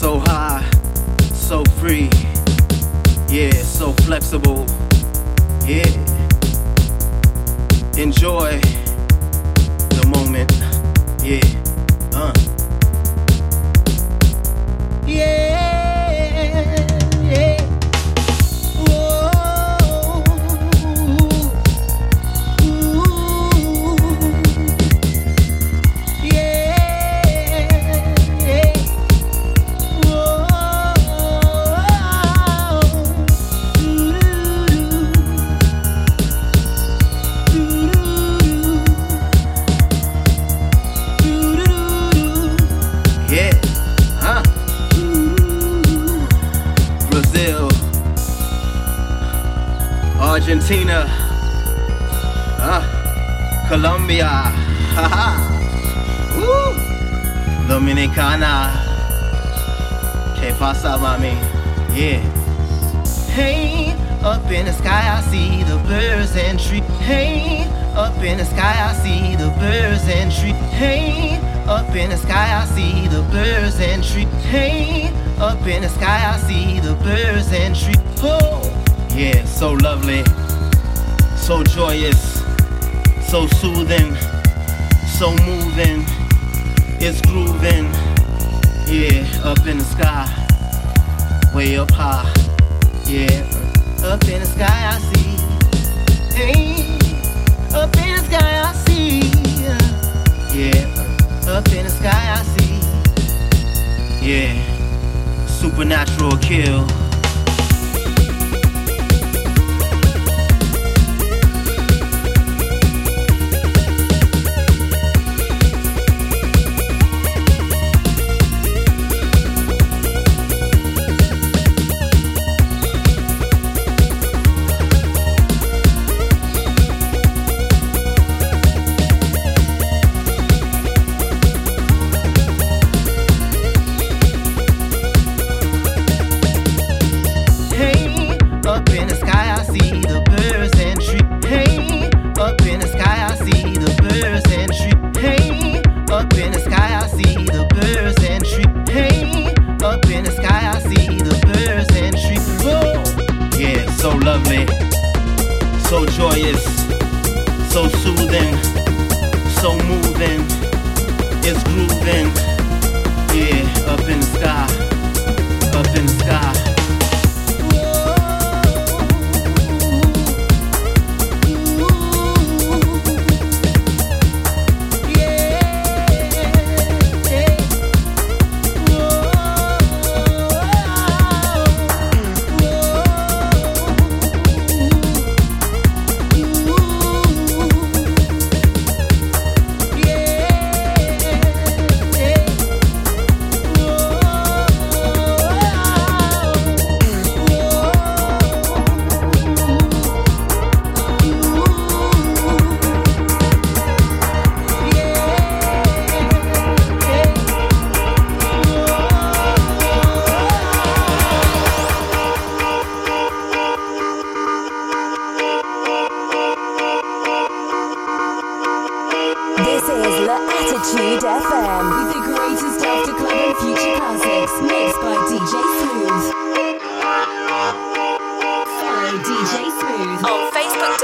So high, so free, yeah, so flexible, yeah. Enjoy the moment, yeah, Argentina, huh? Colombia, haha, woo, Dominicana. Que pasa, mami? Yeah. Hey, up in the sky, I see the birds and trees. Hey, up in the sky, I see the birds and trees. Hey, up in the sky, I see the birds and trees. Hey, up in the sky, I see the birds and trees. Oh, yeah, so lovely, so joyous, so soothing, so moving. It's grooving, yeah, up in the sky, way up high, yeah, up in the sky I see, hey, up in the sky I see, yeah, up in the sky I see, yeah, supernatural kill.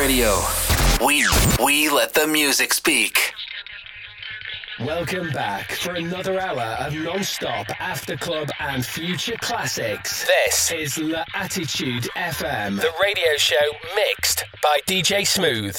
Radio. We we let the music speak. Welcome back for another hour of non-stop after club and future classics. This is L'Attitude FM, the radio show mixed by DJ Smooth.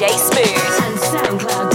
DJ Smooth and SoundCloud.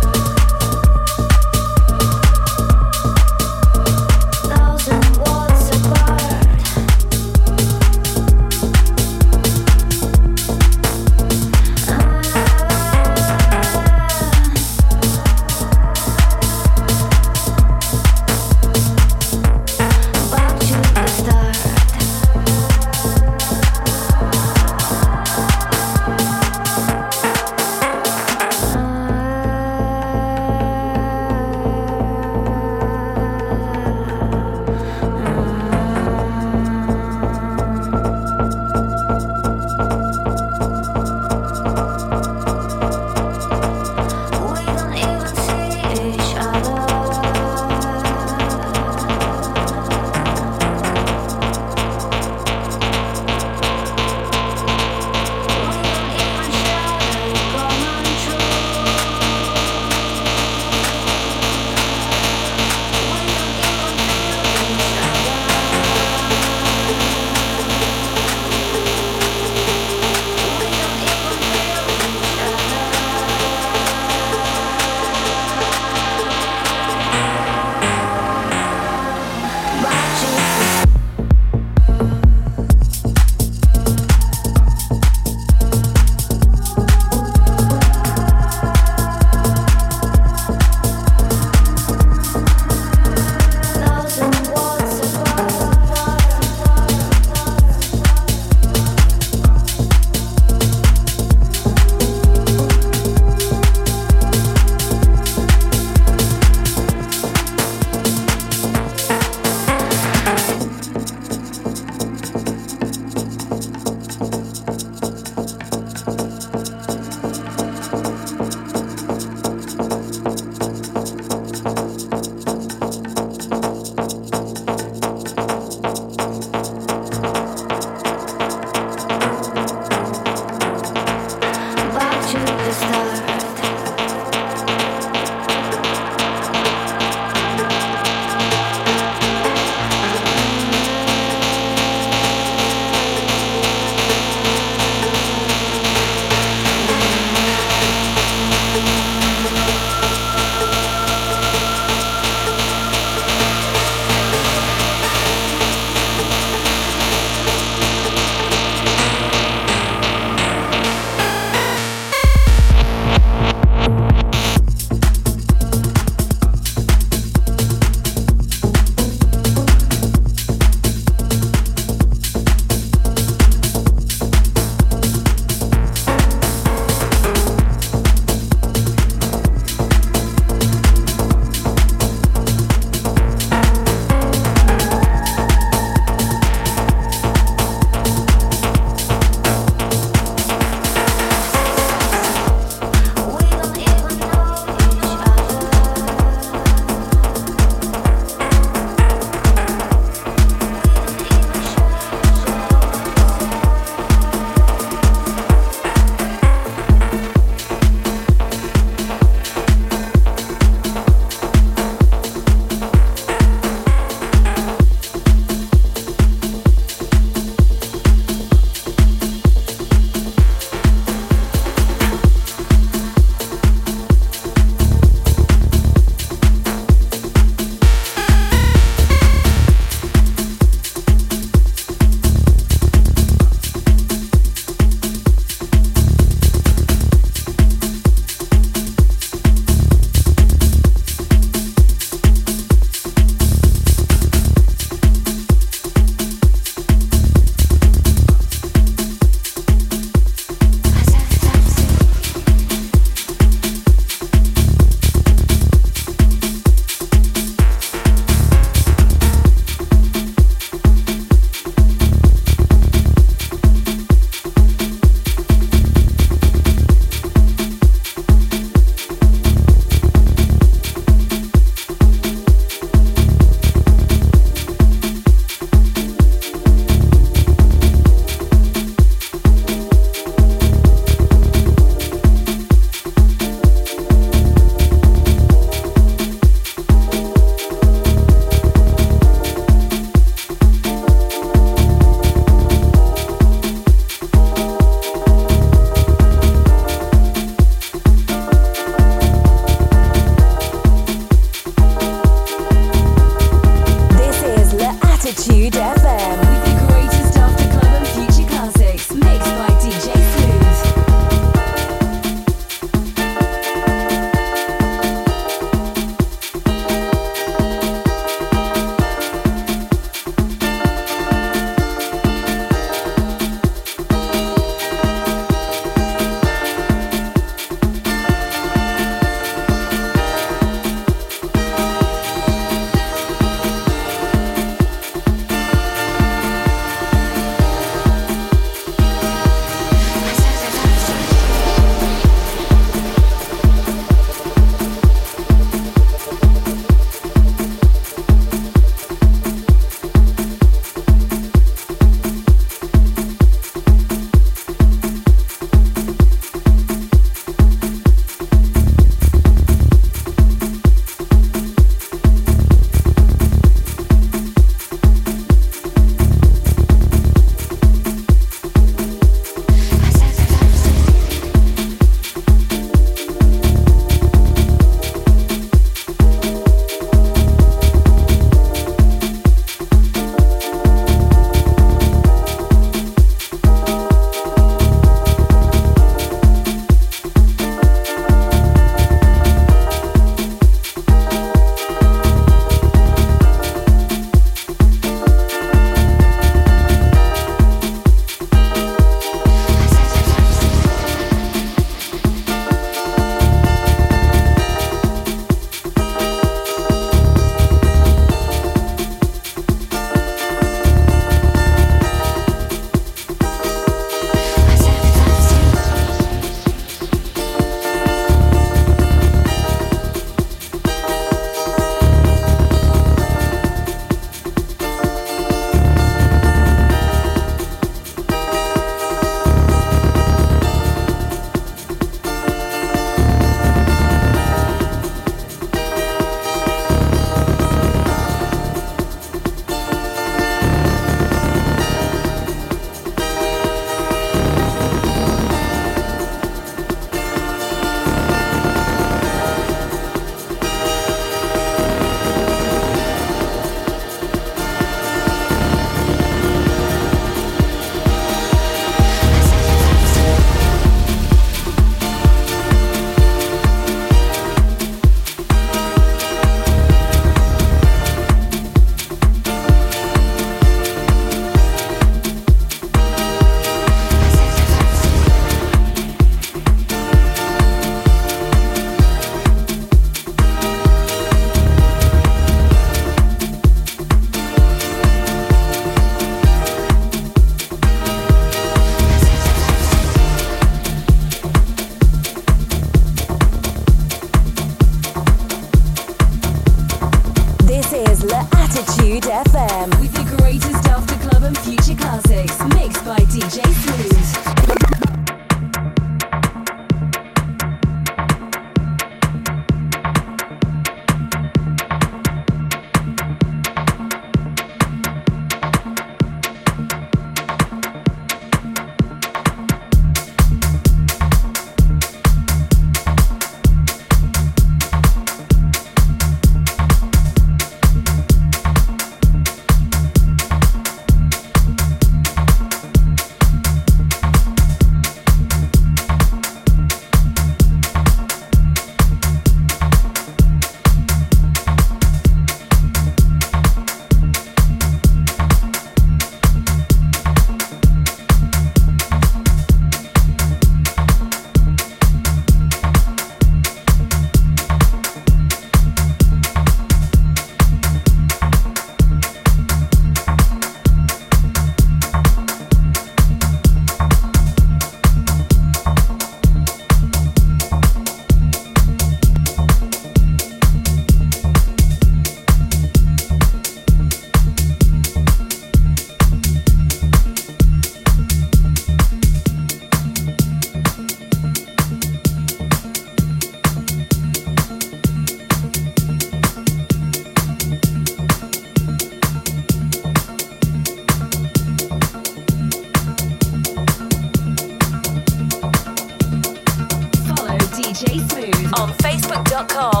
call.